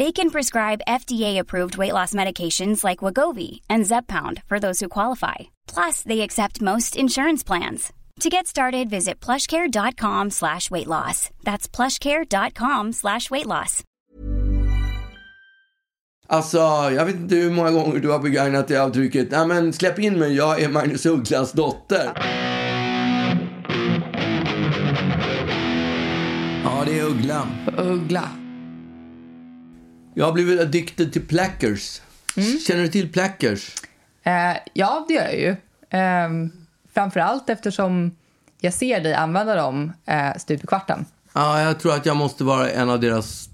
They can prescribe FDA-approved weight loss medications like Wagovi and Zepbound for those who qualify. Plus, they accept most insurance plans. To get started, visit plushcare.com slash weight loss. That's plushcare.com slash weight loss. Alltså, jag vet inte hur många gånger du har begagnat det av uttrycket. Nej men släpp in mig, jag är Magnus Ugglas dotter. Ja, det är Uggla. Uggla. Jag har blivit addicted till plackers. Känner du till plackers? Eh, ja, det gör jag ju. Eh, framförallt eftersom jag ser dig använda dem eh, stup i kvarten. Ja, jag tror att jag måste vara en av deras,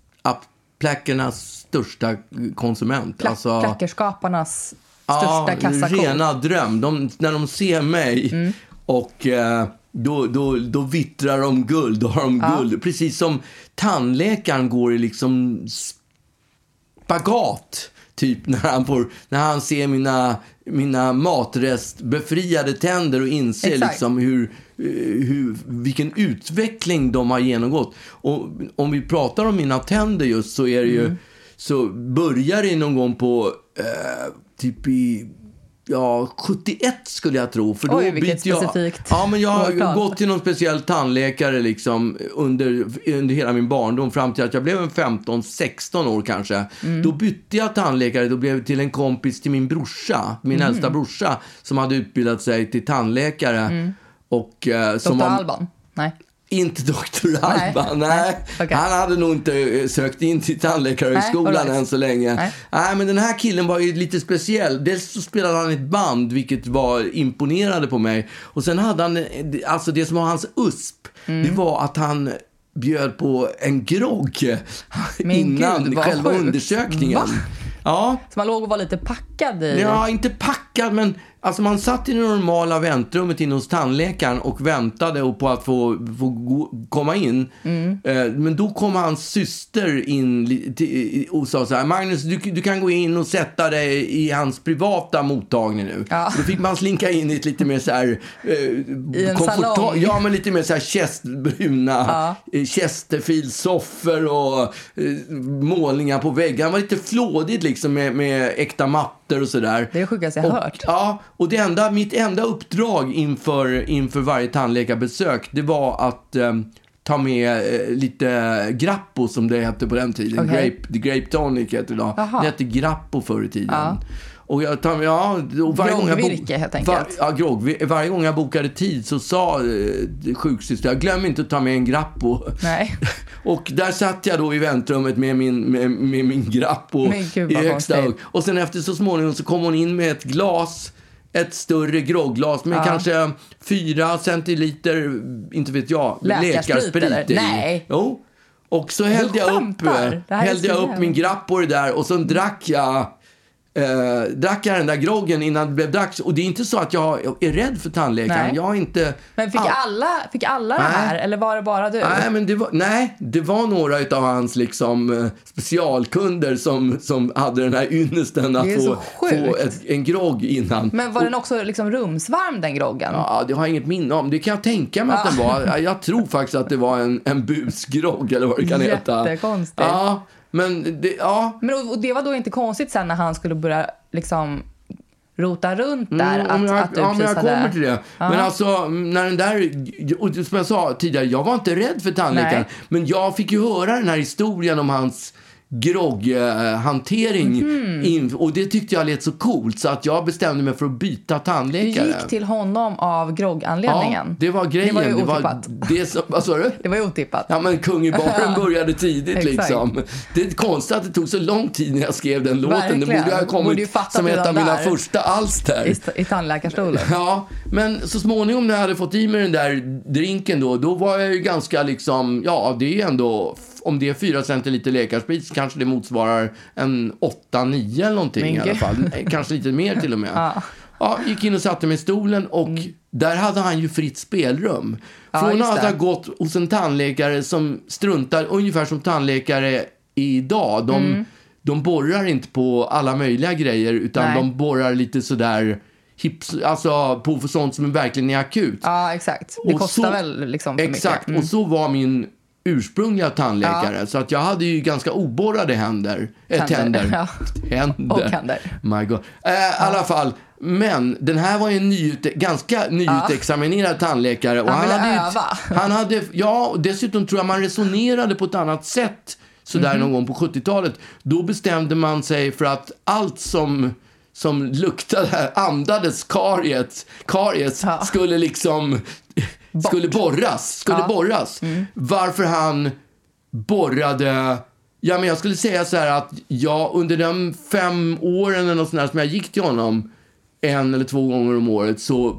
plackernas största konsument. Pla- Alltså- Plackerskaparnas största kassako. rena dröm. De, när de ser mig Mm. och eh, då, då, då vittrar de guld. Då har de guld. Precis som tandläkaren går i liksom spagat. Typ när han, får, när han ser mina, mina matrestbefriade tänder och inser Exakt. liksom hur, eh, hur, vilken utveckling de har genomgått. Och om vi pratar om mina tänder just så är det ju Mm. så börjar det någon gång på eh, typ i Ja, 71 skulle jag tro. För då Oj, vilket jag, specifikt Ja, men jag har årtal. gått till någon speciell tandläkare liksom under, under hela min barndom fram till att jag blev en 15-16 år kanske. Mm. Då bytte jag tandläkare. Då blev till en kompis till min brorsa, min Mm. äldsta brorsa, som hade utbildat sig till tandläkare. Och, eh, som Dr. Alban? Nej. Inte Dr. Alban, nej. nej, okej. Han hade nog inte eh, sökt in till tandläkarhögskolan Nej, all right. än så länge. Nej. Nej. men den här killen var ju lite speciell. Dels så spelade han ett band, vilket var imponerade på mig. Och sen hade han, eh, alltså det som var hans USP, Mm. det var att han bjöd på en grogg innan gud, själva sjukt. undersökningen. Va? Ja, Så man låg och var lite packad i... Ja, inte packad, men alltså man satt i det normala väntrummet inne hos tandläkaren och väntade på att få, få komma in. Mm. Eh, men då kom hans syster in och sa så här, Magnus, du, du kan gå in och sätta dig i hans privata mottagning nu. Ja. Då fick man slinka in i ett lite mer så här... Eh, salong. Ja, men lite mer så här kästbruna, Ja. Chesterfield-soffor och eh, målningar på väggarna. Det var lite flådigt liksom med, med äkta mattor och sådär. Det är det sjukaste jag och, hört. Ja, och det enda, mitt enda uppdrag inför, inför varje tandläkarbesök, det var att eh, ta med eh, lite Grappo som det hette på den tiden. Okej. Grape, the Grape Tonic heter det idag. Det hette Grappo förr i tiden. Ja. Och jag tar, ja, och varje gång jag helt enkelt. Var, ja, grogg. Varje gång jag bokade tid så sa eh, sjuksystern, glöm inte att ta med en Grappo. Nej. Och där satt jag då i väntrummet med min, med, med min Grappo gud, i högsta hugg. Och sen efter så småningom så kom hon in med ett glas, ett större grogglas med kanske fyra centiliter, inte vet jag, Läkarsprit, i. Nej. Jo. Och så hällde jag upp, hällde så jag upp min Grappo det där och sen drack jag Eh, drack jag den där groggen innan det blev dags. Och det är inte så att jag är rädd för tandläkaren. Nej. Jag har inte... Men fick all- alla, fick alla det här eller var det bara du? Nej, men det var, nej, det var några av hans liksom, eh, specialkunder som, som hade den här ynnesten att få, få ett, en grogg innan. Men var den också liksom rumsvarm den groggen? Ja, det har jag inget minne om. Det kan jag tänka mig att den var. Jag tror faktiskt att det var en, en busgrogg eller vad det kan heta. Jättekonstigt. Ja, men det, ja. Men och- det var då inte konstigt sen när han skulle börja liksom rota runt där Mm, att, men jag, att du ja, men precis jag hade... kommer till det. Men alltså, när den där... Och som jag sa tidigare, jag var inte rädd för tandläkaren. Nej. Men jag fick ju höra den här historien om hans grogghantering. In, och det tyckte jag lät så coolt så att jag bestämde mig för att byta Du tandläkare. gick till honom av Ja, grogganledningen. det var grejen. Det var ju det var otippat. det som, vad sa du? Det var ju otippat. Ja, men kung i baren började tidigt liksom. Det är konstigt att det tog så lång tid när jag skrev den låten. Det Verkligen. borde ha Borde ju kommit som ett av mina första alster. I, I tandläkarstolen. Ja, men så småningom när jag hade fått i mig den där drinken då, då var jag ju ganska liksom, ja det är ju ändå, om det är 4 centiliter läkarsprit så kanske det motsvarar en 8-9 eller någonting Men i alla fall. Eh, Kanske lite mer till och med. Ja. Ja, gick in och satte mig i stolen och där hade han ju fritt spelrum. Ja, Från just att ha gått hos en tandläkare som struntar, ungefär som tandläkare idag. De, de borrar inte på alla möjliga grejer utan Nej. de borrar lite sådär hips, alltså på för sånt som verkligen är akut. Ja, exakt. Det Och kostar så- väl liksom för Exakt, mycket. och så var min ursprungliga tandläkare. Så att jag hade ju ganska oborrade händer. Äh, Tänder, tänder. ja. Händer. Och händer. My God. Eh, I alla fall. Men den här var ju en nyut, ganska nyutexaminerad tandläkare. Och Han ville hade ju- öva. Han hade, ja, dessutom tror jag man resonerade på ett annat sätt sådär Mhm. någon gång på 70-talet. Då bestämde man sig för att allt som som luktade, andades karies, karies Ja. skulle liksom skulle borras. Skulle Ja. borras. Mm. Varför han borrade Ja, men jag skulle säga så här att jag under de fem åren eller något sånt där som jag gick till honom en eller två gånger om året så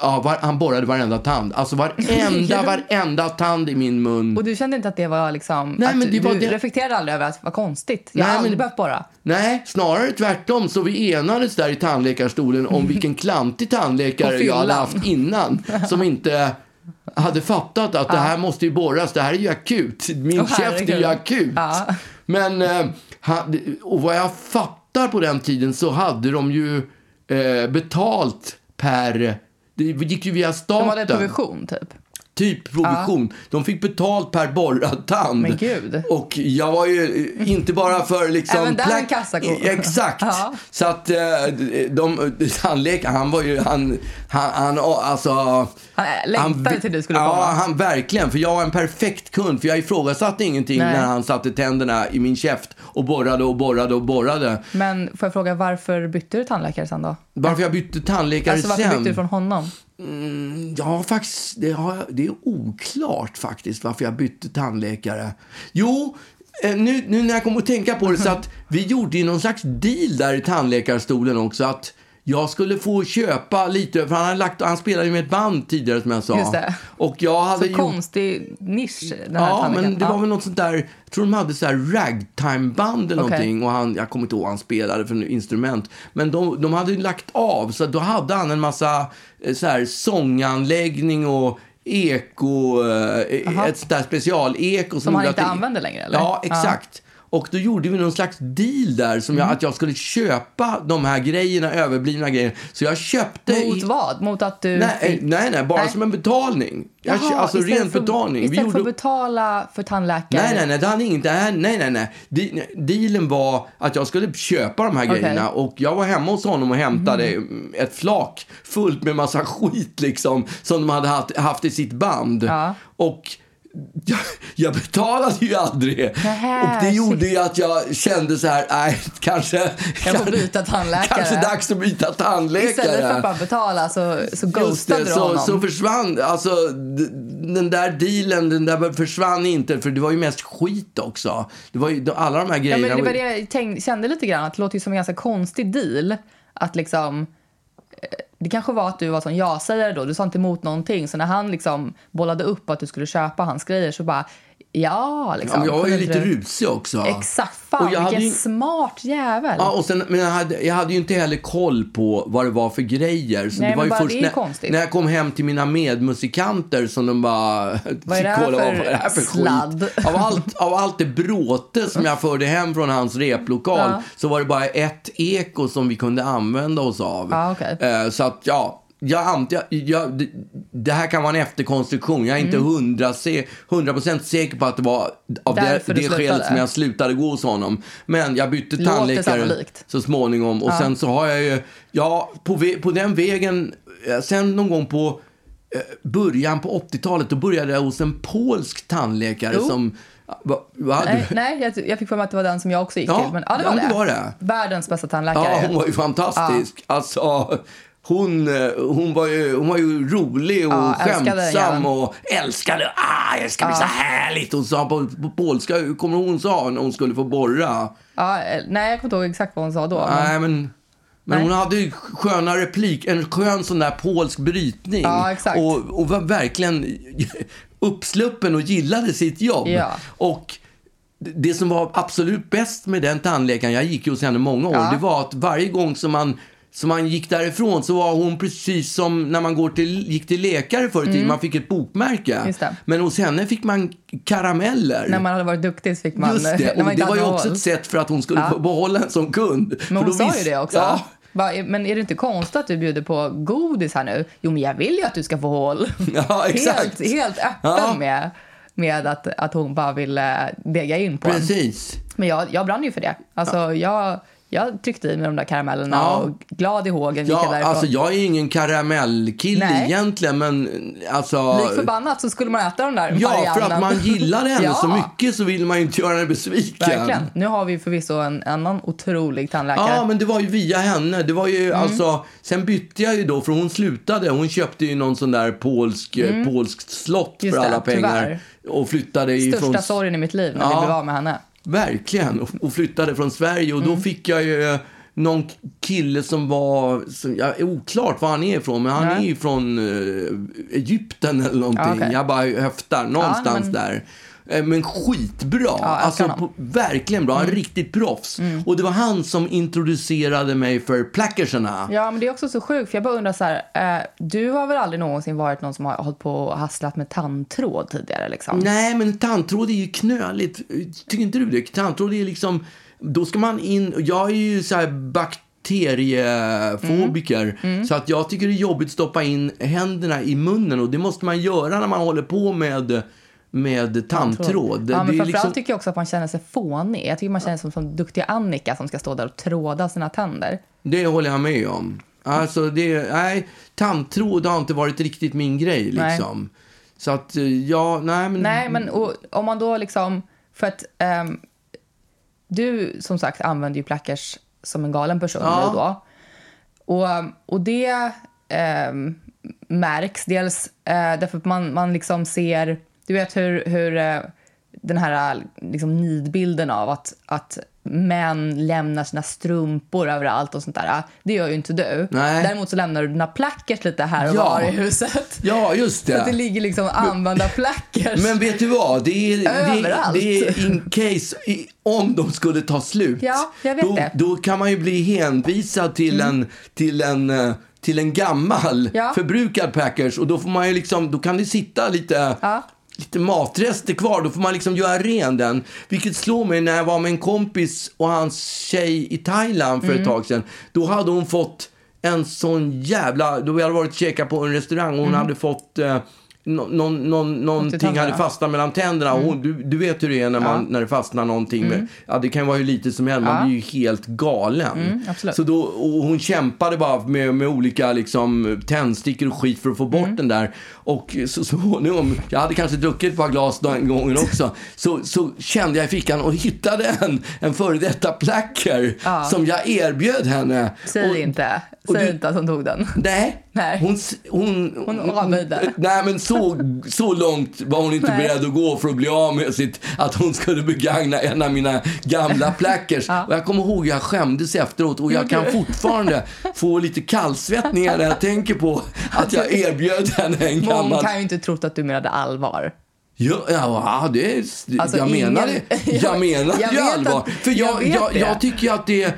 ja, var, han borrade varenda tand. Alltså varenda, varenda tand i min mun. Och du kände inte att det var liksom... Nej, men det var du det- reflekterade aldrig över att det var konstigt? Jag Nej, har aldrig men- behövt borra. Nej, snarare tvärtom. Så vi enades där i tandläkarstolen om vilken klantig tandläkare jag hade haft innan. Som inte hade fattat att det här måste ju borras. Det här är ju akut. Min Åh, käft är ju akut. Ja. Men, eh, och vad jag fattar på den tiden så hade de ju eh, betalt per... Det gick ju via staten. De hade provision, typ. Typ provision. De fick betalt per borrad tand. Men gud. Och jag var ju eh, inte bara för liksom... Även där en kassako. Exakt. Ja. Så att eh, de, tandläkaren, han var ju, han, han, han alltså... Han längtade till du skulle ja, komma. han verkligen. För jag var en perfekt kund. För jag ifrågasatte ingenting Nej. när han satte tänderna i min käft och borrade och borrade och borrade. Men får jag fråga, varför bytte du tandläkare sen då? Varför jag bytte tandläkare Alltså varför sen? bytte du från honom? Ja, faktiskt, det, har, det är oklart faktiskt varför jag bytte tandläkare. Jo, eh, nu, nu när jag kommer att tänka på det så att vi gjorde ju någon slags deal där i tandläkarstolen också att jag skulle få köpa lite, för han, hade lagt, han spelade ju med ett band tidigare som jag sa. Just det. Och jag hade Så gjort, konstig nisch, den här Ja, men det var Ja. väl något sånt där, jag tror de hade så här ragtime-band eller Okej. någonting och han, jag kommer inte ihåg vad han spelade för instrument. Men de, de hade ju lagt av, så då hade han en massa eh, så här sånganläggning och eko, eh, Aha. ett sånt där special-eko. Som han gjorde inte det- använder längre, eller? Ja, exakt. Och då gjorde vi någon slags deal där, som Mm. jag, att jag skulle köpa de här grejerna, överblivna grejer. Så jag köpte... Mot vad? Mot att du Nej, fick... nej, nej, bara Nej. som en betalning. Jag, Jaha, alltså istället ren för- betalning. Istället Vi för gjorde... att betala för tandläkare? Nej, nej, nej, det hade inget. Nej, nej, nej. De- Dealen var att jag skulle köpa de här Okej. grejerna och jag var hemma hos honom och hämtade ett flak fullt med massa skit liksom som de hade haft, haft i sitt band. Ja. Och jag, jag betalade ju aldrig. Nähä, och det shit. gjorde ju att jag kände så här, nej, kanske... Jag får byta tandläkare. Kanske dags att byta tandläkare. Istället för att bara betala så, så ghostade det, du så, honom. så försvann, alltså den där dealen, den där försvann inte för det var ju mest skit också. Det var ju, alla de här ja, grejerna. men det var det jag tänkte, kände lite grann, att det låter ju som en ganska konstig deal. Att liksom... Det kanske var att du var sån ja-sägare då, du sa inte emot någonting. Så när han liksom bollade upp att du skulle köpa hans grejer så bara, ja ja, liksom. men jag var ju kunde lite rusig också. Exakt, fan Och jag hade vilken ju- smart jävel. Ja, och sen, men jag hade, jag hade ju inte heller koll på vad det var för grejer. Så Nej, det var ju bara först det är när, när jag kom hem till mina medmusikanter som de bara... Vad är det här kolla, för vad är det här för sladd? skit? Av allt, av allt det bråte som jag förde hem från hans replokal Ja. så var det bara ett eko som vi kunde använda oss av. Ja, okej. Eh, Så att, ja. Jag, jag, jag, det, det här kan vara en efterkonstruktion. Jag är inte hundra se, 100% säker på att det var av det, Mm. Därför du det skälet som jag slutade gå hos honom. Men jag bytte Låter tandläkare sannolikt. så småningom. Och sen så har jag ju, ja, på, på den vägen, sen någon gång på eh, början på 80-talet. Då började jag hos en polsk tandläkare Jo. som... Va, va, Nej, nej jag, jag fick för mig att det var den som jag också gick Ja, till. Men, ja, det ja, var, det det. var det. Världens bästa tandläkare. ja, hon var ju fantastisk. Alltså, hon, eh, hon, var ju, hon var ju rolig och Ja, älskade skämtsam jäveln. och älskade. Ah, det ska bli så härligt. Hon sa på, på polska, hur kommer hon sa när hon skulle få borra? Ja, eh, nej, jag kommer inte ihåg exakt vad hon sa då. men- Nej, men... Men Nej. hon hade ju sköna replik, en skön sån där polsk brytning. Ja. Och, och var verkligen uppsluppen och gillade sitt jobb. Ja. Och det som var absolut bäst med den tandläkaren, jag gick ju hos henne många år, Ja. det var att varje gång som man som man gick därifrån så var hon precis som när man går till, gick till läkare förr i tiden. Man fick ett bokmärke. Mm. Men hos henne fick man karameller. När man hade varit duktig så fick man... Just det, och det var ju också ett sätt för att hon skulle Ja. behålla en som kund. Men hon då sa visst- ju det också. Ja, Men är det inte konstigt att du bjuder på godis här nu? Jo, men jag vill ju att du ska få hål. Ja, exakt. Helt, helt öppen Ja. med, med att, att hon bara ville dega in på en. precis. Men jag, jag brann ju för det. Alltså, jag, jag tryckte i mig de där karamellerna Ja. och glad i hågen gick jag Ja, därifrån. alltså jag är ingen karamellkille Nej. egentligen, men alltså... Lik förbannat så skulle man äta de där Ja, för att man gillade henne Ja. så mycket så vill man ju inte göra henne besviken. Verkligen. Nu har vi förvisso en annan otrolig tandläkare. Ja, men det var ju via henne. Det var ju Mm. alltså, sen bytte jag ju då, för hon slutade. Hon köpte ju någon sån där polsk, mm. polskt slott Just för det, alla pengar. tyvärr. Och flyttade Största ifrån... sorgen i mitt liv när Ja. vi blev av med henne. Verkligen. Och, flyttade från Sverige. Och Mm. då fick jag ju eh, någon kille som var, som, ja, oklart var han är ifrån, men han Nej. är ju från eh, Egypten eller någonting. Ja, okej. Jag bara höftar någonstans men- där. Eh, Men skitbra. Ja, alltså, på, verkligen bra. En riktigt proffs. Och det var han som introducerade mig för plackerserna. Ja, men det är också så sjukt, för jag bara undrar så här, eh, du har väl aldrig någonsin varit någon som har hållit på och hasslat med tandtråd tidigare liksom? Nej, men tandtråd är ju knöligt. Tycker inte du det? Tandtråd är liksom... Då ska man in... Jag är ju så här bakteriefobiker. Mm. Så att jag tycker det är jobbigt att stoppa in händerna i munnen. Och det måste man göra när man håller på med, med tandtråd. Ja, men framförallt liksom- tycker jag också att man känner sig fånig. Jag tycker man känner sig som, som duktiga Annika som ska stå där och tråda sina tänder. Det håller jag med om. Alltså, det, nej, tandtråd har inte varit riktigt min grej. Nej. Liksom. Så att, eh, ja, nej men... Nej, men och, om man då liksom... För att ehm, du, som sagt, använder ju plackers som en galen person Ja. då. Och, och det ehm, märks dels eh, därför att man, man liksom ser... Du vet hur, hur eh, den här liksom, nidbilden av att, att män lämnar sina strumpor överallt och sånt där. Det gör ju inte du. Nej. Däremot så lämnar du dina plackers lite här och Ja. var i huset. Ja, just Så att det det. ligger liksom använda plackers. Men vet du vad? Det är, det, Överallt. det är in case, i, om de skulle ta slut. Ja, jag vet då, det. då kan man ju bli hänvisad till en, till en, eh, till en gammal Ja. förbrukad Packers och då får man ju liksom, då kan det sitta lite Ja. Lite matrester kvar, då får man liksom göra ren den. Vilket slår mig när jag var med en kompis och hans tjej i Thailand Mm. för ett tag sedan. Då hade hon fått en sån jävla... Då vi hade varit och käkat på en restaurang och hon hade fått... Eh, någon, någon, någonting hade fastnat mellan tänderna. Och Hon, du, du vet hur det är när, man, när det fastnar någonting. Med, ja, det kan vara hur lite som helst. Man Ja. blir ju helt galen. absolut. Så då, och hon kämpade bara med, med olika liksom, tändstickor och skit för att få bort den där. Och så småningom, jag hade kanske druckit ett par glas den gången också, så, så kände jag i fickan och hittade en, en före detta placker som jag erbjöd henne. Säg och, inte. Att hon tog den. Nej, Nej. Hon, s- hon, Hon avböjde. Nej, men så, så långt var hon inte Nej. beredd att gå för att bli av med sitt, att hon skulle begagna en av mina gamla plackers. Och jag kommer ihåg, jag skämdes efteråt och jag kan fortfarande få lite kallsvettningar när jag tänker på att jag erbjöd henne en Hon gammal... kan ju inte trott att du menade allvar. Ja, ja det Alltså, jag menar ingen- det. Jag menar Jag ju vet allvar. För jag, jag jag, det. jag tycker att det...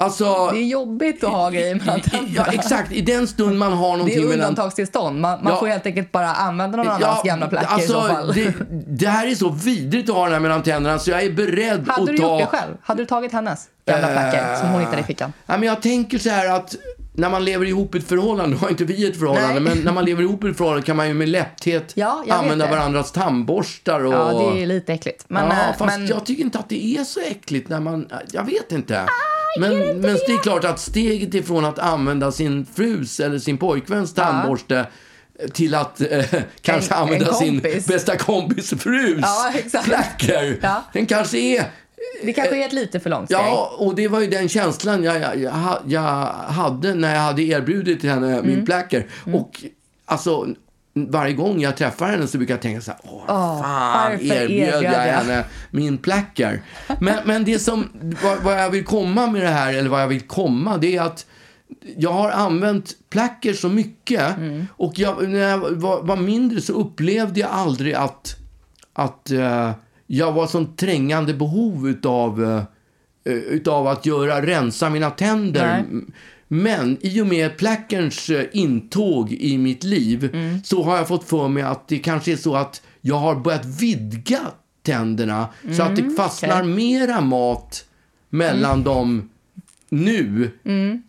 Alltså, Det är jobbigt att ha grejer mellan ja, tänderna. exakt. I den stund man har Det någonting är mellan undantagstillstånd. Man, man Ja. får helt enkelt bara använda någon annans gamla placker i så fall. Det, det här är så vidrigt att ha den här mellan tänderna så jag är beredd Hade att du ta... gjort det själv? Hade du tagit hennes gamla placker som hon hittade i fickan? Ja, men jag tänker så här att när man lever ihop i ett förhållande, nu har inte vi ett förhållande, Nej. men när man lever ihop i ett förhållande kan man ju med lätthet Ja, använda det. varandras tandborstar och... Ja, det är lite äckligt. Men, ja, eh, fast men jag tycker inte att det är så äckligt när man... Jag vet inte. Men, men det är klart att steget ifrån att använda sin frus eller sin pojkväns tandborste till att eh, kanske En- en använda sin kompis. bästa kompis frus Ja, exakt. placker. Ja. Den kanske är... Det kanske är ett lite för långt steg. Ja, och det var ju den känslan jag, jag, jag, ha- jag hade när jag hade erbjudit henne Mm. min placker. Och alltså, varje gång jag träffar henne så brukar jag tänka så här, åh, fan, varför erbjöd jag erbjöd jag?" henne min placker? Men, men det som, vad, vad jag vill komma med det här, eller vad jag vill komma, det är att jag har använt placker så mycket Mm. och jag, när jag var, var mindre så upplevde jag aldrig att, att eh, jag var sån trängande behov utav, eh, utav att göra, rensa mina tänder. Nej. Men i och med plackerns eh, intåg i mitt liv Mm. så har jag fått för mig att det kanske är så att jag har börjat vidga tänderna så att det fastnar Mm, okej. mera mat mellan dem nu Mm.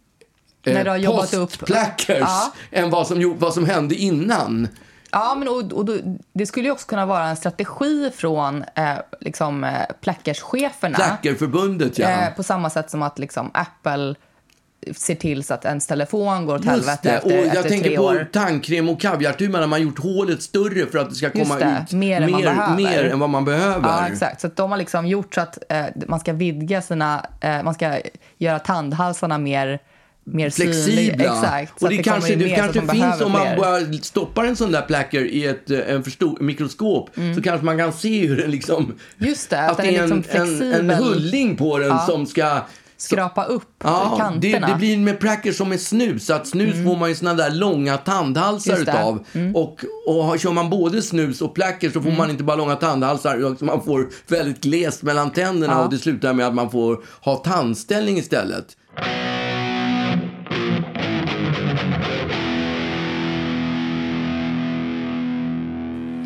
När du har jobbat upp- Ja. än vad som, vad som hände innan. Ja, men och, och då, det skulle ju också kunna vara en strategi från eh, liksom, eh, plackerscheferna. Plackerförbundet, ja. Eh, på samma sätt som att liksom, Apple ser till så att ens telefon går åt helvete det. efter, och jag efter tänker tre på år. tandkräm och kaviartuber när man har gjort hålet större för att det ska komma det, ut mer än behöver. mer än vad man behöver. Ja, exakt. Så de har liksom gjort så att eh, man ska vidga sina... Eh, man ska göra tandhalsarna mer, mer. Flexibla. Exakt. och det, kommer kanske, det mer kanske finns, om man fler. bara stoppar en sån där placker i ett eh, en förstor, mikroskop, Mm. så kanske man kan se hur den liksom... Just det, att att det är en, liksom en, en flexibel. hulling på den som ska... Skrapa upp Ja, det, kanterna. det blir med placker som med snus. Att snus får man ju såna där långa tandhalsar det. utav. Och, och har- kör man både snus och placker så får man inte bara långa tandhalsar, utan man får väldigt glest mellan tänderna Ja. och det slutar med att man får ha tandställning istället.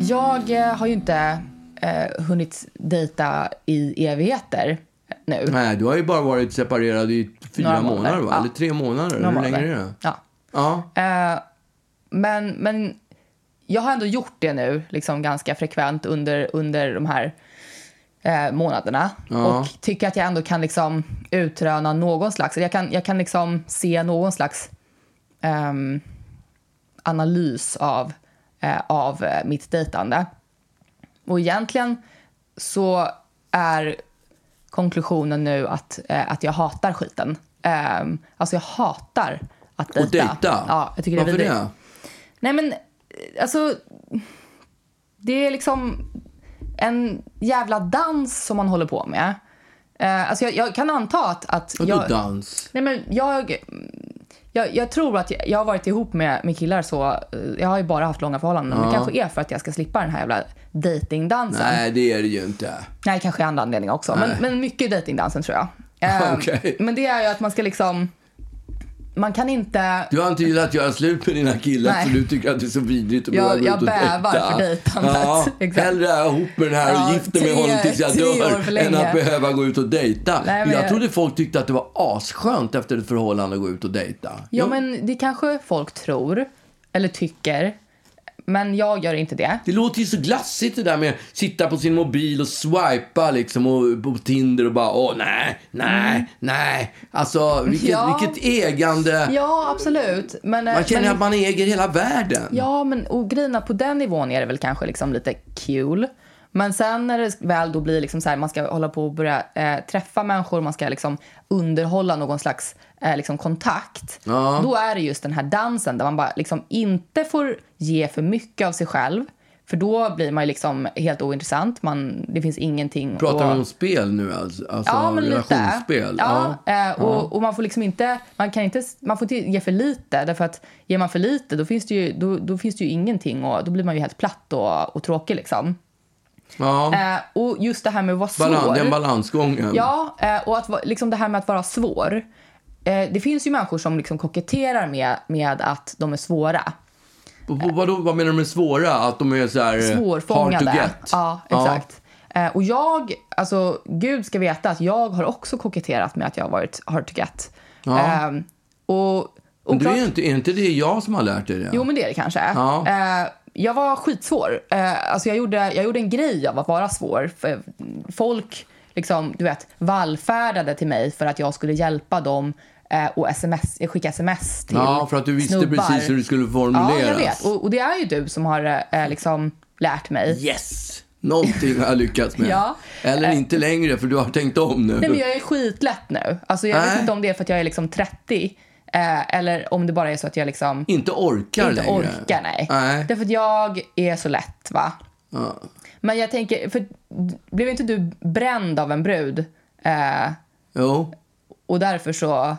Jag eh, har ju inte eh, hunnit dejta i evigheter nu. Nej, du har ju bara varit separerad i fyra Några månader, månader, va? ja. Eller tre månader. Några Hur länge är det? Ja. Ja. Eh, men, men jag har ändå gjort det nu liksom ganska frekvent under, under de här eh, månaderna. Ja. Och tycker att jag ändå kan liksom utröna någon slags... Jag kan, jag kan liksom se någon slags ehm, analys av, eh, av eh, mitt dejtande. Och egentligen så är konklusionen nu att, eh, att jag hatar skiten. Um, alltså jag hatar att dejta. Och dejta? Ja, jag tycker Varför det är vidrigt. Nej men, eh, alltså... Det är liksom en jävla dans som man håller på med. Eh, alltså jag, jag kan anta att... att Vadå jag, dans? Nej men jag... Jag, jag tror att jag, jag har varit ihop med, med killar så... eh, Jag har ju bara haft långa förhållanden. Men det kanske är för att jag ska slippa den här jävla datingdansen. Nej, det är det ju inte. Nej, kanske andra anledningar också. Men, men mycket dejtingdansen tror jag. Eh, Okej. Men det är ju att man ska liksom... Man kan inte... Du har inte velat göra slut med dina killar Nej. för du tycker att det är så vidrigt att Jag- behöva jag och bävar för dejtandet. Ja, Exakt. hellre är jag ihop med den här och Ja, gifter mig med honom tills jag dör än att behöva gå ut och dejta. Nej, jag jag- trodde folk tyckte att det var asskönt efter ett förhållande att gå ut och dejta. Ja, Jag- men det kanske folk tror. Eller tycker. Men jag gör inte det. Det låter ju så glassigt det där med att sitta på sin mobil och swipa liksom och, på Tinder och bara åh nej, nej, nej. Alltså vilket, Mm. Ja. vilket ägande. Ja, absolut. Men, eh, Man känner men, att man äger hela världen. Ja, men och grejerna på den nivån är det väl kanske liksom lite kul. Men sen när det väl då blir liksom så här, man ska hålla på och börja eh, träffa människor, man ska liksom underhålla någon slags eh, liksom kontakt. Ja. Då är det just den här dansen där man bara liksom inte får ge för mycket av sig själv. För då blir man liksom helt ointressant. Man, det finns ingenting Pratar vi om spel nu alltså? alltså Ja, men lite. relationsspel? Ja, eh, och, och man får liksom inte, man kan inte, man får inte ge för lite. Därför att ger man för lite då finns det ju, då, då finns det ju ingenting och då blir man ju helt platt och, och tråkig liksom. ja. Eh, och just det här med att vara svår. Balan, den balansgången. Ja, eh, och att, liksom det här med att vara svår. Eh, det finns ju människor som liksom koketterar med, med att de är svåra. Vadå, vad menar du med svåra? Att de är så här eh, hard Svårfångade. to get? Ja, exakt. Eh, och jag, alltså Gud ska veta att jag har också koketterat med att jag har varit hard to get. Ja. Eh, och, och du är inte, är inte det jag som har lärt dig det? Jo, men det är det kanske. Ja. Eh, jag var skitsvår. Eh, alltså jag, gjorde, jag gjorde en grej av att vara svår. Folk liksom, du vet, vallfärdade till mig för att jag skulle hjälpa dem och sms, skicka sms till Ja, för att du visste snubbar. precis hur du skulle formulera. Ja, jag vet. Och, och det är ju du som har eh, liksom lärt mig. Yes! Någonting har jag lyckats med. Ja. Eller inte längre, för du har tänkt om nu. Nej, men jag är skitlätt nu. Alltså, jag Nej. vet inte om det är för att jag är liksom 30 eh, eller om det bara är så att jag liksom Inte orkar inte längre. orkar. Nej. Nej. Därför att jag är så lätt, va? Ja. Men jag tänker, för blev inte du bränd av en brud? Eh, Jo. och därför så,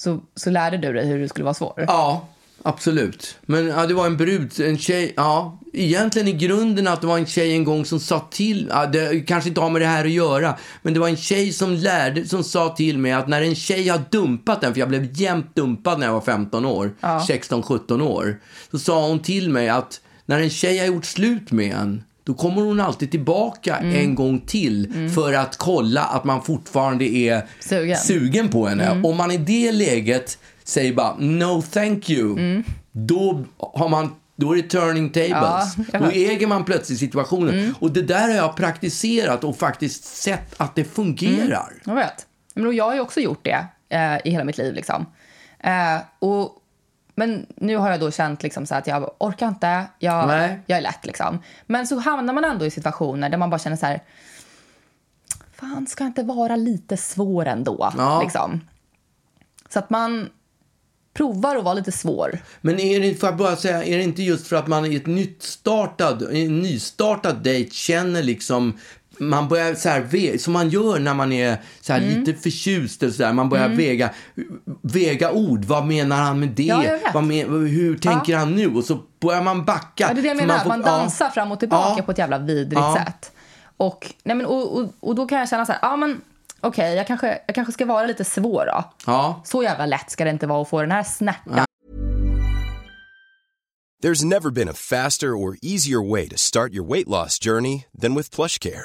så, så lärde du dig hur du skulle vara svår? Ja, absolut. Men ja, det var en brud, en tjej. Ja, egentligen i grunden att det var en tjej en gång som sa till, ja, det kanske inte har med det här att göra, men det var en tjej som lärde, som sa till mig att när en tjej har dumpat en, för jag blev jämt dumpad när jag var 15 år, 16-17 år, så sa hon till mig att när en tjej har gjort slut med en, då kommer hon alltid tillbaka en gång till för att kolla att man fortfarande är Sugen. sugen på henne. Mm. Om man i det läget säger bara no thank you, Mm. då har man då är det turning tables. Ja, då. Mm. äger man plötsligt situationen. Och det där har jag praktiserat och faktiskt sett att det fungerar. Jag vet. Men jag har ju också gjort det eh, i hela mitt liv. Liksom. Eh, och, men nu har jag då känt liksom, så att jag orkar inte, jag, Nej. jag är lätt. Liksom. Men så hamnar man ändå i situationer där man bara känner så här... Fan, ska jag inte vara lite svår ändå? Ja. Liksom. Så att man provar att vara lite svår. Men är det, får bara säga, är det inte just för att man i ett nytt startad, i en nystartad dejt känner liksom man börjar så här, som man gör när man är så här Mm. lite förtjust eller så där. Man börjar väga, väga ord. Vad menar han med det? Ja. Vad men, hur tänker han nu? Och så börjar man backa. Ja, det är det jag menar. får- Man, dansar fram och tillbaka Ja. på ett jävla vidrigt Ja. sätt. Och, nej men, och, och, och då kan jag känna så här, ja men okej, jag, kanske, jag kanske ska vara lite svår då. Ja. Så jävla lätt ska det inte vara att få den här snärtan. There's never been a faster or easier way to start your weight loss journey than with PlushCare.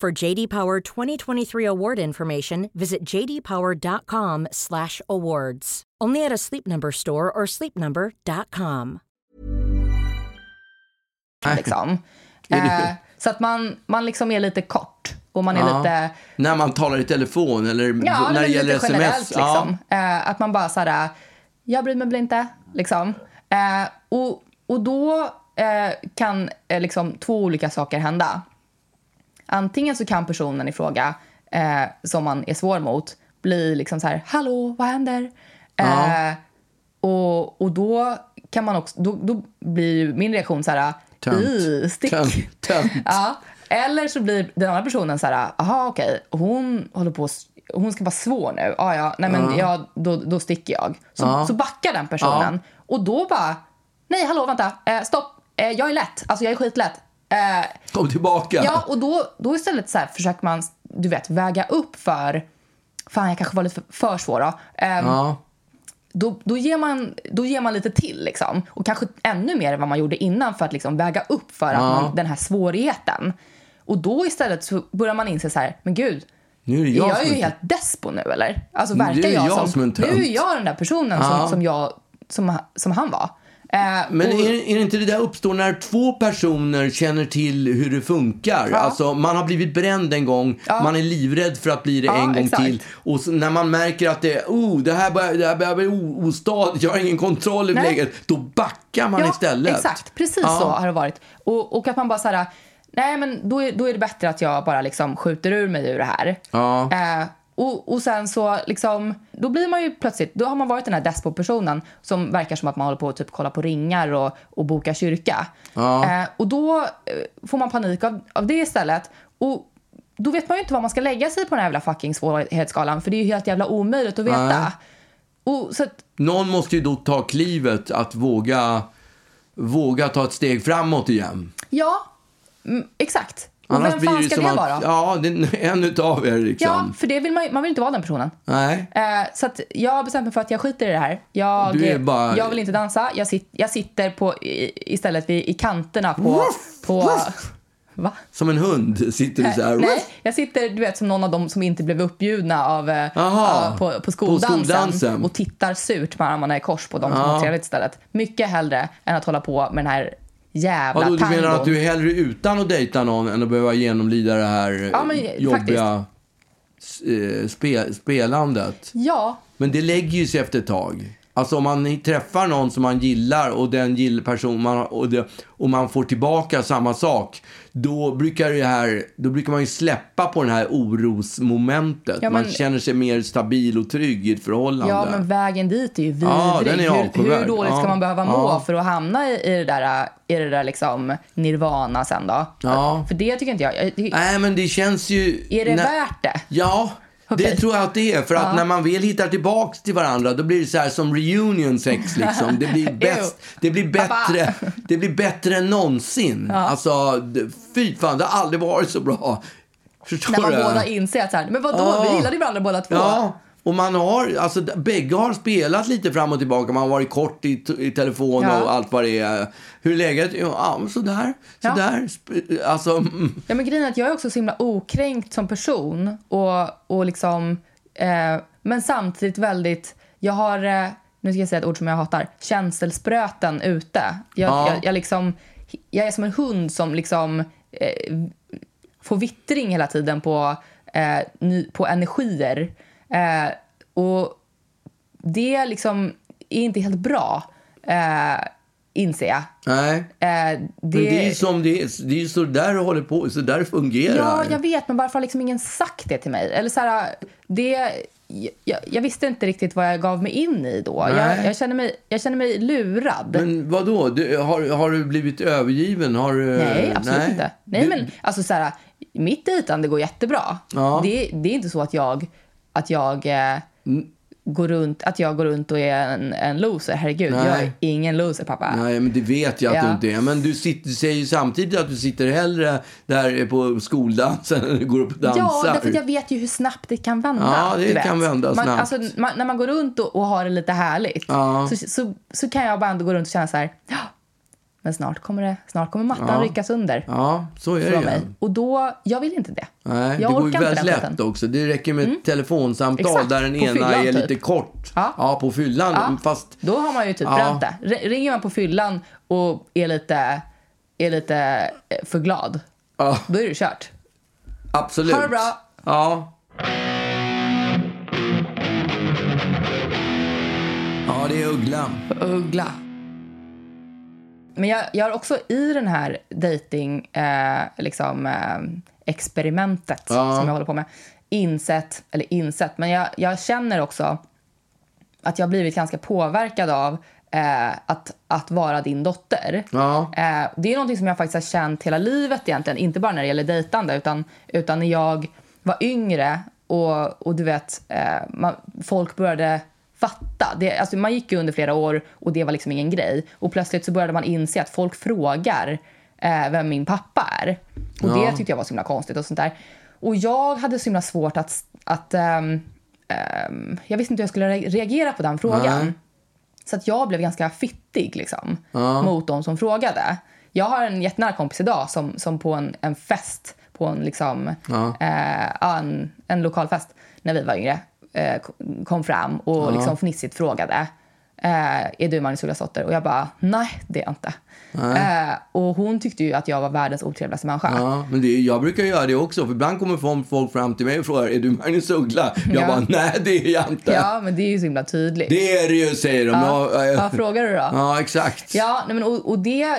For JD Power 2023 award information, visit jdpower.com/awards. Only at a Sleep Number store or sleepnumber.com. Liksom. Eh, så att man, man liksom är lite kort och man är Ja. lite... När man talar i telefon eller Ja, när det gäller sms. generellt liksom. Eh, att man bara så här, jag bryr mig väl inte, liksom. Eh, och, och då eh, kan eh, liksom två olika saker hända. Antingen så kan personen i fråga, eh, som man är svår mot, bli liksom så här, hallå, vad händer? Eh, och, och då kan man också, då, då blir min reaktion så här, Tönt. "Ih, stick. Tönt, tönt. Ja. Eller så blir den andra personen så här, aha okej, hon håller på, hon ska vara svår nu. Ah, ja, nej men ja, då, då sticker jag. Så, Ja. så backar den personen. Och då bara, nej hallå vänta, eh, stopp, eh, jag är lätt, alltså jag är skitlätt. Eh, Kom tillbaka. ja, och då, då istället så här försöker man, du vet, väga upp för, fan jag kanske var lite för, för svår då. Ehm, Ja. då, då, ger man, då ger man lite till liksom. Och kanske ännu mer än vad man gjorde innan för att liksom väga upp för att Ja. man, den här svårigheten. Och då istället så börjar man inse så här, men gud, Nu är är jag, jag, som ju är- helt despo nu eller? Alltså Nu verkar är jag, jag som, som nu är jag den där personen Ja. som, som, jag, som, som han var. Eh, Men och, är, är det inte det där uppstår när två personer känner till hur det funkar? Ja. Alltså, man har blivit bränd en gång, Ja. man är livrädd för att bli det Ja, en gång exakt. till. Och när man märker att det, oh, det här börjar, det här börjar bli ostadigt, jag har ingen kontroll över läget, då backar man ja, istället. Exakt, precis så har det varit. Och, och att man bara så här, nej men då är, då är det bättre att jag bara liksom skjuter ur mig ur det här. Ja. Eh, och, och sen så liksom, då blir man ju plötsligt, då har man varit den här despo-personen som verkar som att man håller på att typ kolla på ringar och, och boka kyrka. Eh, och då eh, får man panik av, av det istället. Och då vet man ju inte vad man ska lägga sig på den här jävla fucking svårighetsskalan för det är ju helt jävla omöjligt att veta. Nej. Och så att, Någon måste ju då ta klivet att våga, våga ta ett steg framåt igen. ja, mm, exakt. Och Annars vem blir fan det ska som det att, vara? ja, det är en utav er liksom. Ja, för det vill man, man vill inte vara den personen. Nej. Eh, så att jag har bestämt mig för att jag skiter i det här. Jag, Du är bara- jag vill inte dansa. Jag, sit, jag sitter på, i, istället vid, i kanterna på... på Va? Som en hund sitter du så här. Nej, jag sitter du vet, som någon av dem som inte blev uppbjudna av, eh, Aha, av- på, på, skoldansen, skoldansen. och tittar surt med armarna i kors på dem som har trevligt istället. Mycket hellre än att hålla på med den här jävla Vadå, du tangon. menar att du är hellre utan att dejta någon än att behöva genomlida det här eh, Ja, men jobbiga eh, spe, spelandet? Ja, Men det lägger ju sig efter ett tag. Alltså om man träffar någon som man gillar och den gill person man, och, det, och man får tillbaka samma sak. Då brukar, det här, då brukar man ju släppa på det här orosmomentet. Ja, men- Man känner sig mer stabil och trygg i ett förhållande. ja, men vägen dit är ju vidrig. Ja, den är hur, hur dåligt ska Ja, man behöva må ja. för att hamna i, i det där, i det där liksom nirvana sen då? Ja. För det tycker inte jag. jag tycker, Nej, men det känns ju... är det när- värt det? Ja, det Okej. tror jag att det är. För att Ja. när man väl hittar tillbaks till varandra, då blir det så här som reunion sex liksom. Det blir bäst. Det blir bättre. Det blir bättre än någonsin. Alltså, det- fy fan, det har aldrig varit så bra. Förstår När man du? båda inser att så här, men vadå, Ja. vi gillade varandra båda två. Ja, och man har, alltså bägge har spelat lite fram och tillbaka. Man har varit kort i, i telefon Ja. och allt vad det är. Hur är läget? Ja, sådär. Ja. Sådär. Sp- Alltså, mm. Ja, men grejen är att jag är också så himla okränkt som person. Och, och liksom, eh, men samtidigt väldigt... Jag har, eh, nu ska jag säga ett ord som jag hatar, känselspröten ute. Jag, Ja. jag, jag, liksom, jag är som en hund som liksom eh, får vittring hela tiden på, eh, ny, på energier. Eh, och det liksom är inte helt bra, eh, inser jag. nej. Eh, Men det är ju som det är, det är så där det håller på, så där det fungerar. Ja, jag vet, men varför har liksom ingen sagt det till mig? Eller så här, det, jag, jag visste inte riktigt vad jag gav mig in i då. Jag, Nej. jag, känner mig, jag känner mig lurad. Men vad då? Du, har, har du blivit övergiven? Har du, nej, absolut inte. Nej, Du- men alltså så här, mitt dejtande går jättebra. Ja. Det, det är inte så att jag, att jag eh, går runt, att jag går runt och är en, en loser. Herregud, Nej. jag är ingen loser, pappa. Nej, men det vet jag att Ja. du inte är. Men du, sitter, du säger ju samtidigt att du sitter hellre där på skoldansen än du går upp och dansar. Ja, därför att jag vet ju hur snabbt det kan vända. Ja, det kan vända man, snabbt. Alltså, man, när man går runt och, och har det lite härligt Ja. så, så, så kan jag bara ändå gå runt och känna så här, men snart kommer, det, snart kommer mattan Ja. ryckas under Ja, så är det mig. Och då, jag vill inte det. Nej, det jag går ju väldigt lätt. Mm. också. Det räcker med ett telefonsamtal Exakt, där den ena fyllan, är typ. lite kort. Ja. på fyllan. Ja, Fast, Då har man ju typ Ja. bränt det. Ringer man på fyllan och är lite, är lite eh, för glad, ja, då är det kört. absolut. Ha det bra. Ja. Ja, det är Uggla. Uggla. Men jag, jag har också i den här dating eh, liksom, eh, experimentet Ja. som jag håller på med insett, eller insett, men jag, jag känner också att jag har blivit ganska påverkad av eh, att, att vara din dotter. Ja. Eh, det är någonting som jag faktiskt har känt hela livet egentligen, inte bara när det gäller dejtande utan, utan när jag var yngre och, och du vet, eh, man, folk började fatta. Det, alltså man gick under flera år och det var liksom ingen grej. Och plötsligt så började man inse att folk frågar eh, vem min pappa är. Och Ja. det tyckte jag var så himla konstigt och sånt där. Och jag hade så himla svårt att, att ehm, ehm, jag visste inte hur jag skulle re- reagera på den frågan. Nej. Så att jag blev ganska fittig liksom, Ja. mot de som frågade. Jag har en jättenära kompis idag som, som på en, en fest, på en, liksom, Ja. eh, en, en lokal fest när vi var yngre, eh, kom- fram och liksom fnissigt frågade eh, är du Magnus Ugglasdotter? Och jag bara, nej det är jag inte. Eh, och hon tyckte ju att jag var världens otrevligaste människa. Ja, men det, jag brukar göra det också. För ibland kommer folk- fram till mig och frågar, är du Magnus Uggla? Jag Ja. bara, nej det är jag inte. Ja, men det är ju så himla tydligt. Det är det ju, säger de. ja. Ja, ja, ja, frågar du då? ja exakt. Ja, nej, men, och, och det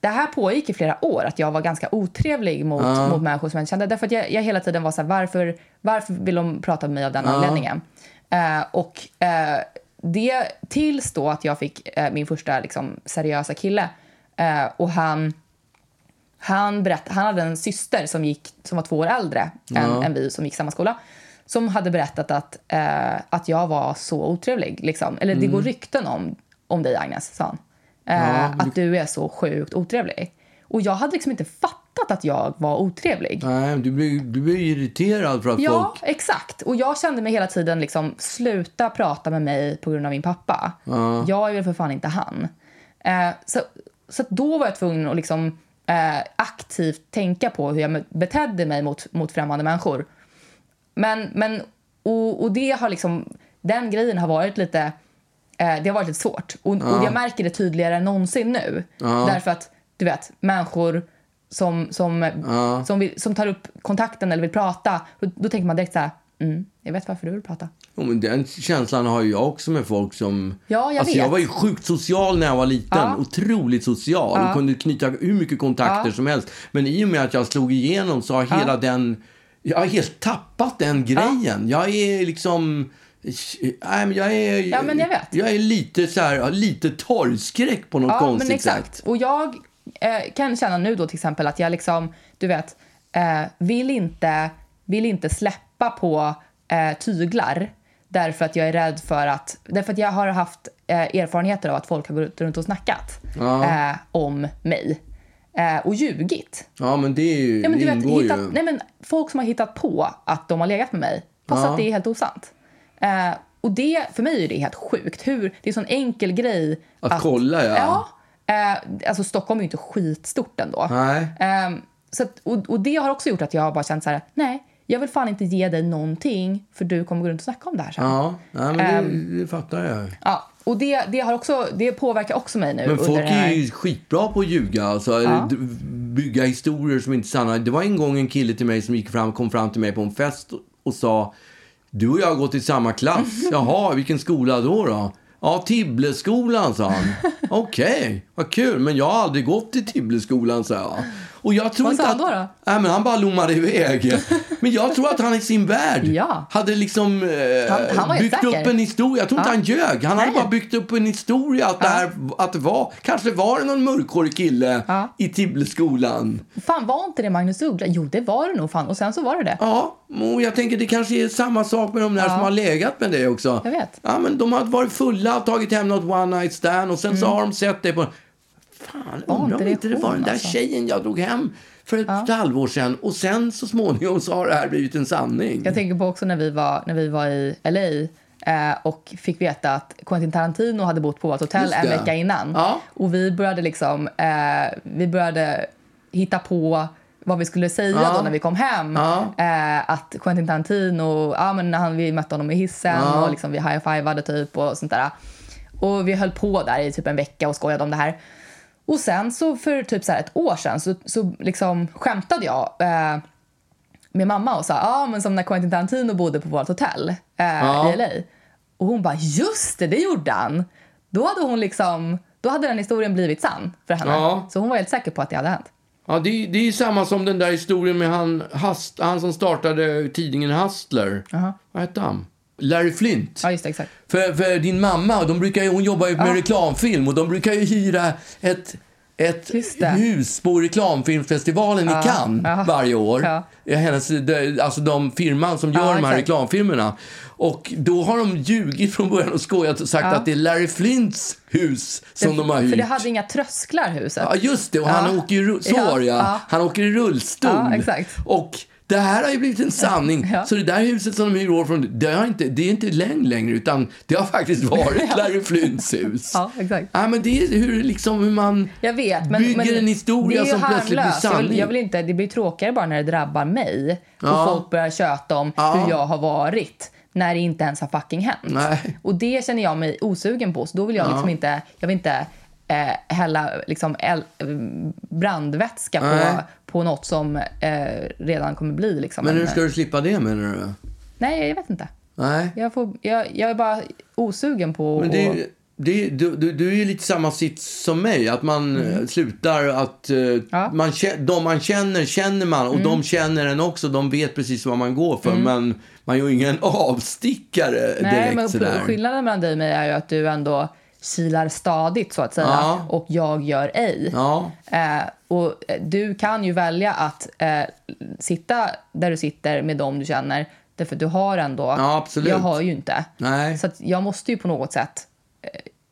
det här pågick i flera år, att jag var ganska otrevlig mot, mot människor som jag inte kände. Därför att jag, jag hela tiden var så här, varför, varför vill de prata med mig av den anledningen? Eh, och eh, det tills då att jag fick eh, min första liksom, seriösa kille. Eh, och han, han, berätt, han hade en syster som, gick, som var två år äldre än, än vi som gick samma skola. Som hade berättat att, eh, att jag var så otrevlig. Liksom. Eller det går rykten om, om dig Agnes, sa han. Eh, Att du är så sjukt otrevlig. Och jag hade liksom inte fattat att jag var otrevlig. Nej, du blir, du blir irriterad för att Ja, folk... exakt. Och jag kände mig hela tiden liksom, sluta prata med mig på grund av min pappa. Jag är väl för fan inte han. Eh, så så då var jag tvungen att liksom, eh, aktivt tänka på hur jag betedde mig mot, mot främmande människor. Men, men och, och det har liksom, den grejen har varit lite, eh, det har varit lite svårt. Och, och jag märker det tydligare än någonsin nu. Därför att, du vet, människor som, som, som, vill, som tar upp kontakten eller vill prata, då, då tänker man direkt så här, mm, jag vet varför du vill prata. Jo, men den känslan har ju jag också med folk som... Ja, jag alltså, jag vet. var ju sjukt social när jag var liten. Ja. Otroligt social och kunde knyta hur mycket kontakter Ja. som helst. Men i och med att jag slog igenom så har hela den... Jag har helt tappat den grejen. Jag är liksom... Nej, men jag är... Ja, men jag vet. Jag är lite så här, lite torgskräck på något Ja, konstigt men exakt. sätt. Och jag eh, kan känna nu då till exempel att jag liksom, du vet, eh, vill, inte, vill inte släppa på eh, tyglar därför att jag är rädd för att, därför att jag har haft eh, erfarenheter av att folk har gått runt och snackat eh, om mig eh, och ljugit. Ja, men det, är ju, Ja, men det du vet, ingår hittat, ju. nej, men folk som har hittat på att de har legat med mig, fast Ja. att det är helt osant. Eh, och det, för mig är det helt sjukt. Hur, det är en sån enkel grej. Att kolla, ja. ja eh, alltså Stockholm är ju inte skitstort ändå. Nej. Eh, så att, och, och det har också gjort att jag har bara känt så här, nej, jag vill fan inte ge dig någonting för du kommer gå runt och snacka om det här sen. Ja, nej, men Ehm. det, det fattar jag. Ja, och det, det, har också, det påverkar också mig nu Men folk här. är ju skitbra på att ljuga. Alltså, d- Bygga historier som inte är sanna. Det var en gång en kille till mig som gick fram, kom fram till mig på en fest och sa Du och jag har gått i samma klass. Jaha, vilken skola då? då? Ja, Tibbleskolan, sa han. Okej, vad kul. Men jag har aldrig gått i Tibbleskolan, sa jag. Och jag tror Vad inte sa att, han då, då? Nej, men han bara lommade iväg. Men jag tror att han i sin värld Ja. hade liksom eh, Han- han var byggt säker. upp en historia. Jag tror inte Ja. han ljög. Han hade Nej. bara byggt upp en historia att, det, här, att det var, kanske var det någon mörkhårig kille Ja. i Tibbleskolan. Fan, var inte det Magnus Uggla? Jo, det var det nog fan. Och sen så var det det. Ja, och jag tänker det kanske är samma sak med de där som har legat med dig också. Jag vet. Ja, men de hade varit fulla, tagit hem något one night stand och sen så har de sett dig på... Fan, undrar om inte det var den där alltså? tjejen jag drog hem för ett halvår sedan och sen så småningom så har det här blivit en sanning. Jag tänker på också när vi var, när vi var i LA eh, och fick veta att Quentin Tarantino hade bott på vårt hotell en vecka innan. Ja. Och vi började liksom, eh, vi började hitta på vad vi skulle säga Ja. då när vi kom hem. Ja. Eh, att Quentin Tarantino, ja men när han, vi mötte honom i hissen Ja. och liksom vi high-fivade typ och sånt där. Och vi höll på där i typ en vecka och skojade om det här. Och sen så för typ så ett år sedan så, så liksom skämtade jag eh, med mamma och sa ja men som när Quentin Tarantino bodde på vårt hotell eh, Ja. i LA. Och hon bara just det, det gjorde han. Då hade hon liksom, då hade den historien blivit sann för henne. Ja. Så hon var helt säker på att det hade hänt. Ja, det, är- det är samma som den där historien med han, Hast, han som startade tidningen Hustler. Vad hette han? Larry Flint. Ja just det, exakt. För, för din mamma, de brukar, ju- hon jobbar ju med reklamfilm och de brukar ju hyra ett, ett Just det. hus på reklamfilmsfestivalen i Cannes ja. varje år. Ja. Hennes, de, alltså de firman som gör Ja, de här exakt. reklamfilmerna. Och då har de ljugit från början och skojat och sagt att det är Larry Flints hus som de har hyrt. För det hade inga trösklar huset. Ja, just det. Och han Ja. åker ru- så Ja, var det, ja. ja. Han åker i rullstol. Ja, exakt. Och det här har ju blivit en sanning. Ja. Så det där huset som de hyr år från, det, har inte, det är inte längre längre, utan det har faktiskt varit Larry Flints hus. Ja, exakt. Ja, men det är hur, liksom, hur man Jag vet, men, bygger men en historia som plötsligt blir harmlöst. Jag sanning. vill, jag vill inte, det blir tråkigare bara när det drabbar mig Ja. och folk börjar köta om hur jag har varit när det inte ens har fucking hänt. Nej. Och det känner jag mig osugen på, så då vill jag liksom inte, jag vill inte eh, hälla liksom el, brandvätska på, Nej. på något som eh, redan kommer bli liksom Men en- hur ska du slippa det menar du? Nej, jag vet inte. Nej. Jag, får, jag, jag är bara osugen på Men det, är- det, du, du, du är ju lite samma sits som mig. Att man eh, slutar att... eh, Mm. Ja. Mm. Man, de man känner, känner man. Och de känner en också. De vet precis vad man går för. Men man gör ju ingen avstickare Nej, direkt men sådär. skillnaden mellan dig och mig är ju att du ändå kilar stadigt så att säga Ja. och jag gör ej. Ja, Eh, och eh, du kan ju välja att eh, sitta där du sitter med dem du känner. Därför du har ändå... Ja. Jag har ju inte. nej. Så jag måste ju på något sätt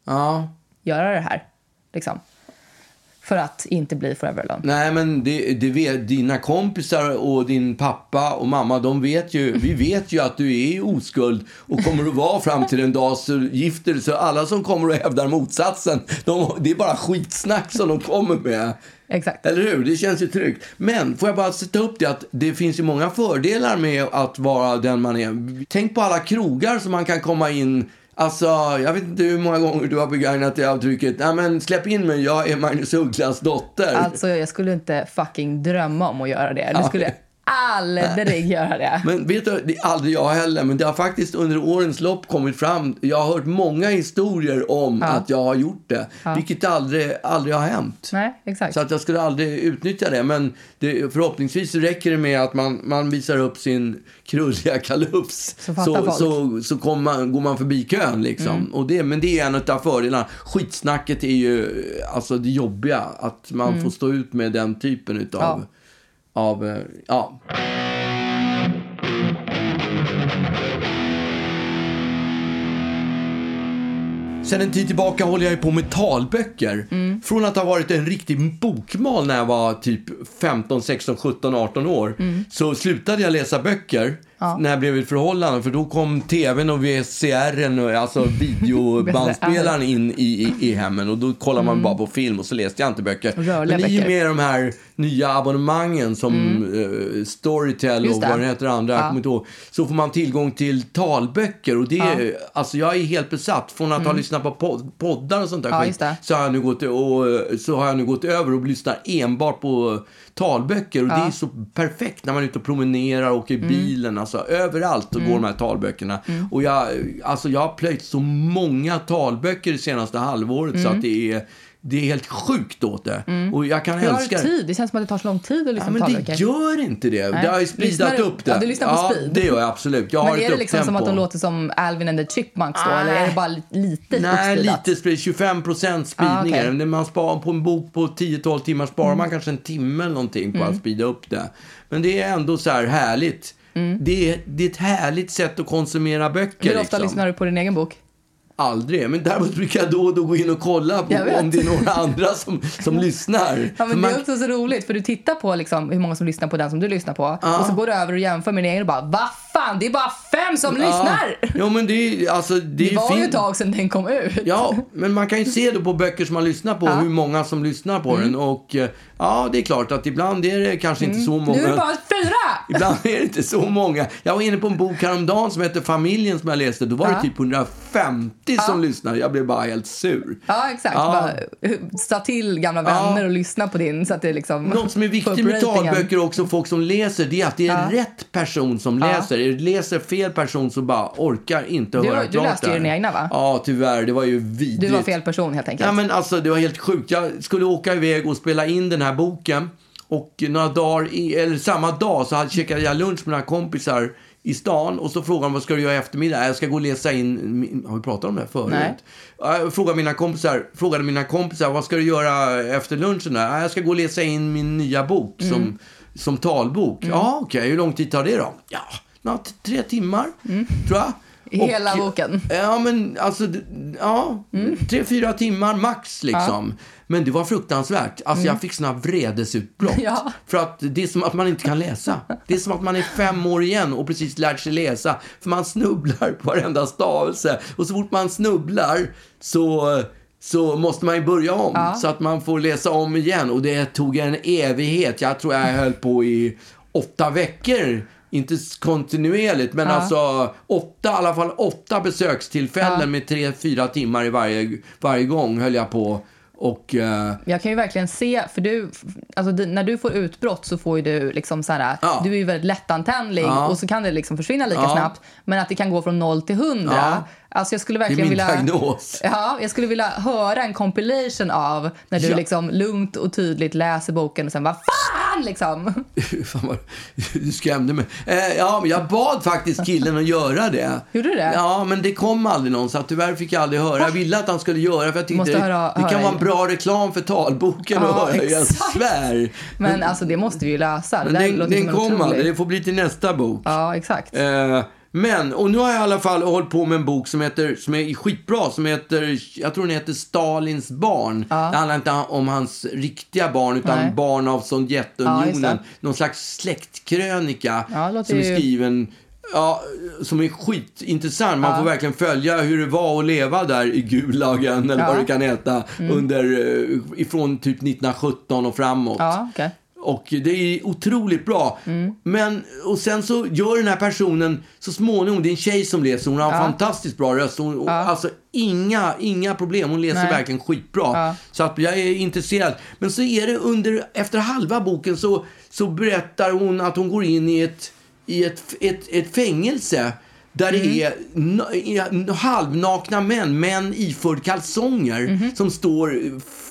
Ja. göra det här. Liksom. För att inte bli forever alone. Nej, men det, det vet, dina kompisar och din pappa och mamma, de vet ju, vi vet ju att du är i oskuld och kommer att vara fram till en dag så gifter Så alla som kommer och hävdar motsatsen, de, det är bara skitsnack som de kommer med. Exakt. Eller hur? Det känns ju tryggt. Men får jag bara sätta upp det att det finns ju många fördelar med att vara den man är. Tänk på alla krogar som man kan komma in Alltså, jag vet inte hur många gånger du har begagnat det uttrycket. Nej men släpp in mig, jag är Magnus Ugglas dotter. Alltså, jag skulle inte fucking drömma om att göra det. Du skulle aldrig göra det. Men vet du, det är aldrig jag heller, men det har faktiskt under årens lopp kommit fram. Jag har hört många historier om att jag har gjort det, vilket aldrig, aldrig har hänt. Nej, exakt. Så att jag skulle aldrig utnyttja det. Men det, förhoppningsvis räcker det med att man, man visar upp sin krulliga kalufs. Så så, så, så man, går man förbi kön liksom. Och det, men det är en av fördelarna. Skitsnacket är ju alltså det jobbiga. Att man får stå ut med den typen utav... Ja. Av, eh, ja. Sen en tid tillbaka håller jag ju på med talböcker. Mm. Från att ha varit en riktig bokmal när jag var typ 15, 16, 17, 18 år. Mm. Så slutade jag läsa böcker när jag blev ett förhållande. För då kom tvn och och- alltså videobandspelaren in i, i, i hemmen. Och då kollade man bara på film och så läste jag inte böcker. Mm. Rörliga Men i och med de här nya abonnemangen som Storytel Mm. Just och det. vad den heter andra, jag Ja. kommer inte ihåg. Så får man tillgång till talböcker. Och det är, alltså jag är helt besatt. Från att ha lyssnat på pod- poddar och sånt där Mm. Ja, skit, det. så har, jag nu gått, och, så har jag nu gått över och lyssnar enbart på talböcker. Och det är så perfekt när man är ute och promenerar, åker Mm. i bilen. Alltså, överallt så går de här talböckerna. Och jag, alltså, jag har plöjt så många talböcker det senaste halvåret så att det är, det är helt sjukt åt det. Och jag kan Mm. Hur har älska du det. tid? Det känns som att det tar så lång tid att Ja, lyssna men det talböcker. gör inte det. Nej. Det har ju speedat du- upp det. ja, du lyssnar på ja, speed. det gör jag absolut. Jag har Men är ett det liksom som att de låter som Alvin and the Chipmunks då? Eller är det bara li- lite Nej, uppspeedat? lite sprid, 25 procent spridningar. Ah. När man sparar på en bok på 10-12 timmar sparar man kanske en timme eller någonting på att speeda upp det. Men det är ändå så här härligt. Det, är, det är ett härligt sätt att konsumera böcker. Hur ofta liksom. lyssnar du på din egen bok? Aldrig. Men däremot brukar jag då och då gå in och kolla på om det är några andra som, som lyssnar. Ja, men man- Det är också så roligt, för du tittar på liksom hur många som lyssnar på den som du lyssnar på. Och så går du över och jämför med din egen och bara, vad fan, det är bara fem som lyssnar! Ja, men det, är- alltså, det, Det var ju fint. ett tag sedan den kom ut. Ja, men man kan ju se då på böcker som man lyssnar på hur många som lyssnar på den. Och eh, ja, det är klart att ibland är det kanske inte så många. Nu är det bara fyra! Ibland är det inte så många. Jag var inne på en bok häromdagen som heter Familjen som jag läste. Då var det Ja. typ 150 som lyssnade. Jag blev bara helt sur. Ja, exakt. Ja. Bara, sa till gamla vänner och lyssna på din så att det liksom... Något som är viktigt med talböcker också, folk som läser, det är att det är rätt person som läser. Är det läser fel person så bara orkar inte Du- höra du klart läste ju dina egna, va? Ja, tyvärr. Det var ju vidrigt. Du var fel person helt enkelt. Ja, men alltså, det var helt sjukt. Jag skulle åka iväg och spela in den här boken. Och några dagar, i, eller samma dag, så hade, käkade jag lunch med några kompisar i stan. Och så frågade de vad ska du göra i eftermiddag? Jag ska gå och läsa in, har vi pratat om det här förut? Nej. Jag frågade mina kompisar, frågade mina kompisar, vad ska du göra efter lunchen? Där? "Ja, Jag ska gå och läsa in min nya bok Mm. som, som talbok. Ja, okej. Hur lång tid tar det då? Ja, t- tre timmar, tror jag. Mm. Hela boken? Ja, men alltså, ja, Mm. tre, fyra timmar max liksom. Men det var fruktansvärt. Alltså jag fick såna vredesutbrott. Mm. Ja. För att det är som att man inte kan läsa. Det är som att man är fem år igen och precis lärt sig läsa. För man snubblar på varenda stavelse. Och så fort man snubblar så, så måste man ju börja om. Så att man får läsa om igen. Och det tog en evighet. Jag tror jag höll på i åtta veckor. Inte kontinuerligt, men alltså åtta, i alla fall åtta besökstillfällen med tre, fyra timmar i varje, varje gång höll jag på Och eh, Jag kan ju verkligen se, för du, alltså när du får utbrott så får ju du liksom så här, Ja. du är ju väldigt lättantändlig Ja. och så kan det liksom försvinna lika Ja. snabbt. Men att det kan gå från noll till hundra. Ja. Alltså jag skulle verkligen vilja... diagnos. Ja, jag skulle vilja höra en compilation av när du liksom lugnt och tydligt läser boken och sen bara fan liksom. Fan vad, du skrämde mig. Eh, ja, men jag bad faktiskt killen att göra det. Gjorde du det? Ja, men det kom aldrig någon, så att tyvärr fick jag aldrig höra. Jag ville att han skulle göra för jag tyckte det, höra- det kan höra vara en bra reklam för talboken Ja, att höra. Jag exakt. svär. Men alltså det måste vi ju lösa. Det Men den, den kom aldrig. Det får bli till nästa bok. Ja, exakt. Eh, men, och nu har jag i alla fall hållit på med en bok som heter, som är skitbra, som heter, jag tror den heter Stalins barn. Det handlar inte om hans riktiga barn, utan Nej. barn av Ja, Sovjetunionen. det. Någon slags släktkrönika Ja, som är ju- skriven Ja, som är skitintressant. Man Ja. får verkligen följa hur det var att leva där i Gulagen, eller Ja. Mm. vad det kan heta, under, eh, ifrån typ 1917 och framåt. Ja, okej. Och det är otroligt bra. Men, och sen så gör den här personen så småningom, det är en tjej som läser, hon har en Ja. fantastiskt bra röst. Hon, och, Alltså inga, inga problem, hon läser Nej. verkligen skitbra. Ja. Så att jag är intresserad. Men så är det under, efter halva boken så, så berättar hon att hon går in i ett, i ett, ett, ett fängelse. Där det är na- är halvnakna män, män iförd kalsonger, som står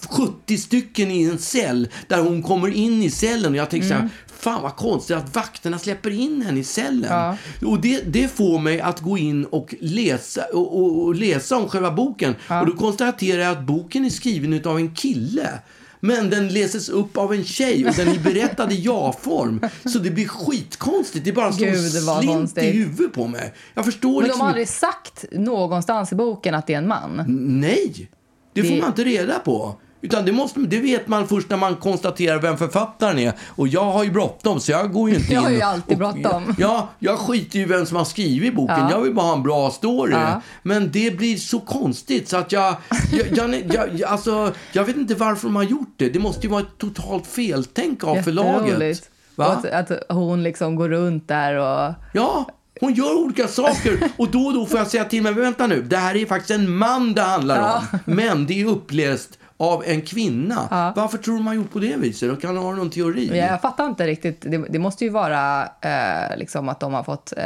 70 stycken i en cell. Där hon kommer in i cellen och jag tänker så här, fan vad konstigt att vakterna släpper in henne i cellen. Ja. Och det, det får mig att gå in och läsa, och, och, och läsa om själva boken. Och då konstaterar jag att boken är skriven av en kille. Men den läses upp av en tjej och den är berättad i ja-form. Så det blir skitkonstigt. Det är bara står slint konstigt. slint i huvudet på mig. Jag förstår Men de har aldrig sagt någonstans i boken att det är en man. Nej, det får man inte reda på. Utan det, måste, det vet man först när man konstaterar vem författaren är. Och jag har ju bråttom så jag går ju inte Jag in. har ju alltid bråttom. Ja, jag skiter ju i vem som har skrivit boken. Ja. Jag vill bara ha en bra story. Ja. Men det blir så konstigt så att jag, jag, jag, jag, jag, alltså, jag vet inte varför de har gjort det. Det måste ju vara ett totalt feltänk av förlaget. Att, att hon liksom går runt där och... Ja, hon gör olika saker och då och då får jag säga till mig, vänta nu, det här är faktiskt en man det handlar om. Men det är uppläst av en kvinna. Varför tror man har gjort på det viset? Och kan ha någon teori? Men jag fattar inte riktigt. Det, det måste ju vara eh, liksom att de har fått eh,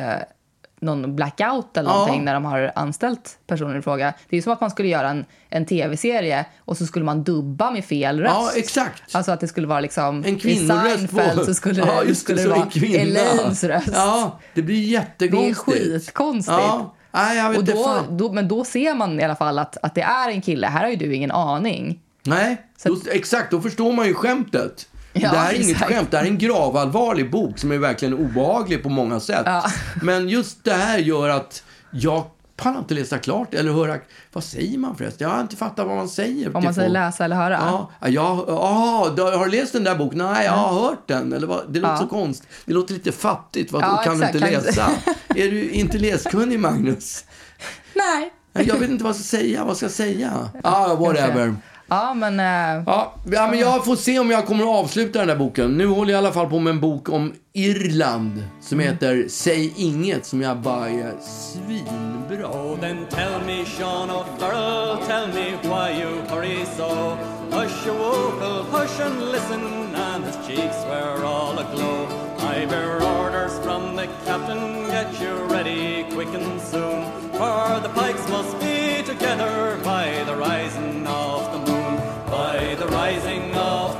någon blackout eller Ja. någonting när de har anställt personen i fråga. Det är ju som att man skulle göra en, en tv-serie och så skulle man dubba med fel röst. Ja, exakt. Alltså att det skulle vara liksom... En kvinnoröst I Seinfeld så skulle, Ja, det, skulle det så vara en kvinna. Elaines röst. Ja, det blir det är jättekonstigt. skitkonstigt. Ja, nej, jag vet Och då, då, men då ser man i alla fall att, att det är en kille. Här har ju du ingen aning. Nej, då, exakt, då förstår man ju skämtet. Ja, det här är inget exakt. skämt, det här är en gravallvarlig bok som är verkligen obehaglig på många sätt. Ja. Men just det här gör att jag pallar inte läsa klart eller höra, vad säger man förresten? Jag har inte fattat vad man säger. Om man säger läsa eller höra. Ja, ja, aha, du har du läst den där boken? Nej, jag har hört den. Eller vad? Det låter Ja. så konstigt. Det låter lite fattigt. Vad, Ja, kan du exakt, inte kan- läsa? är du inte läskunnig, Magnus? Nej. Nej, Jag vet inte vad jag ska säga. Vad ska jag säga? Ah, whatever. Ja, men... eh, Ja, ja, men jag får se om jag kommer att avsluta den där boken. Nu håller jag i alla fall på med en bok om Irland som Mm. heter Säg inget, som jag bara är svinbra. Oh, then tell me, Sean O'Farrell, tell me why you hurry so. Hush, you wokel, hush and listen, and his cheeks were all aglow. I bear orders from the captain, get you ready quick and soon. For the pikes must be together by the rising of the the rising of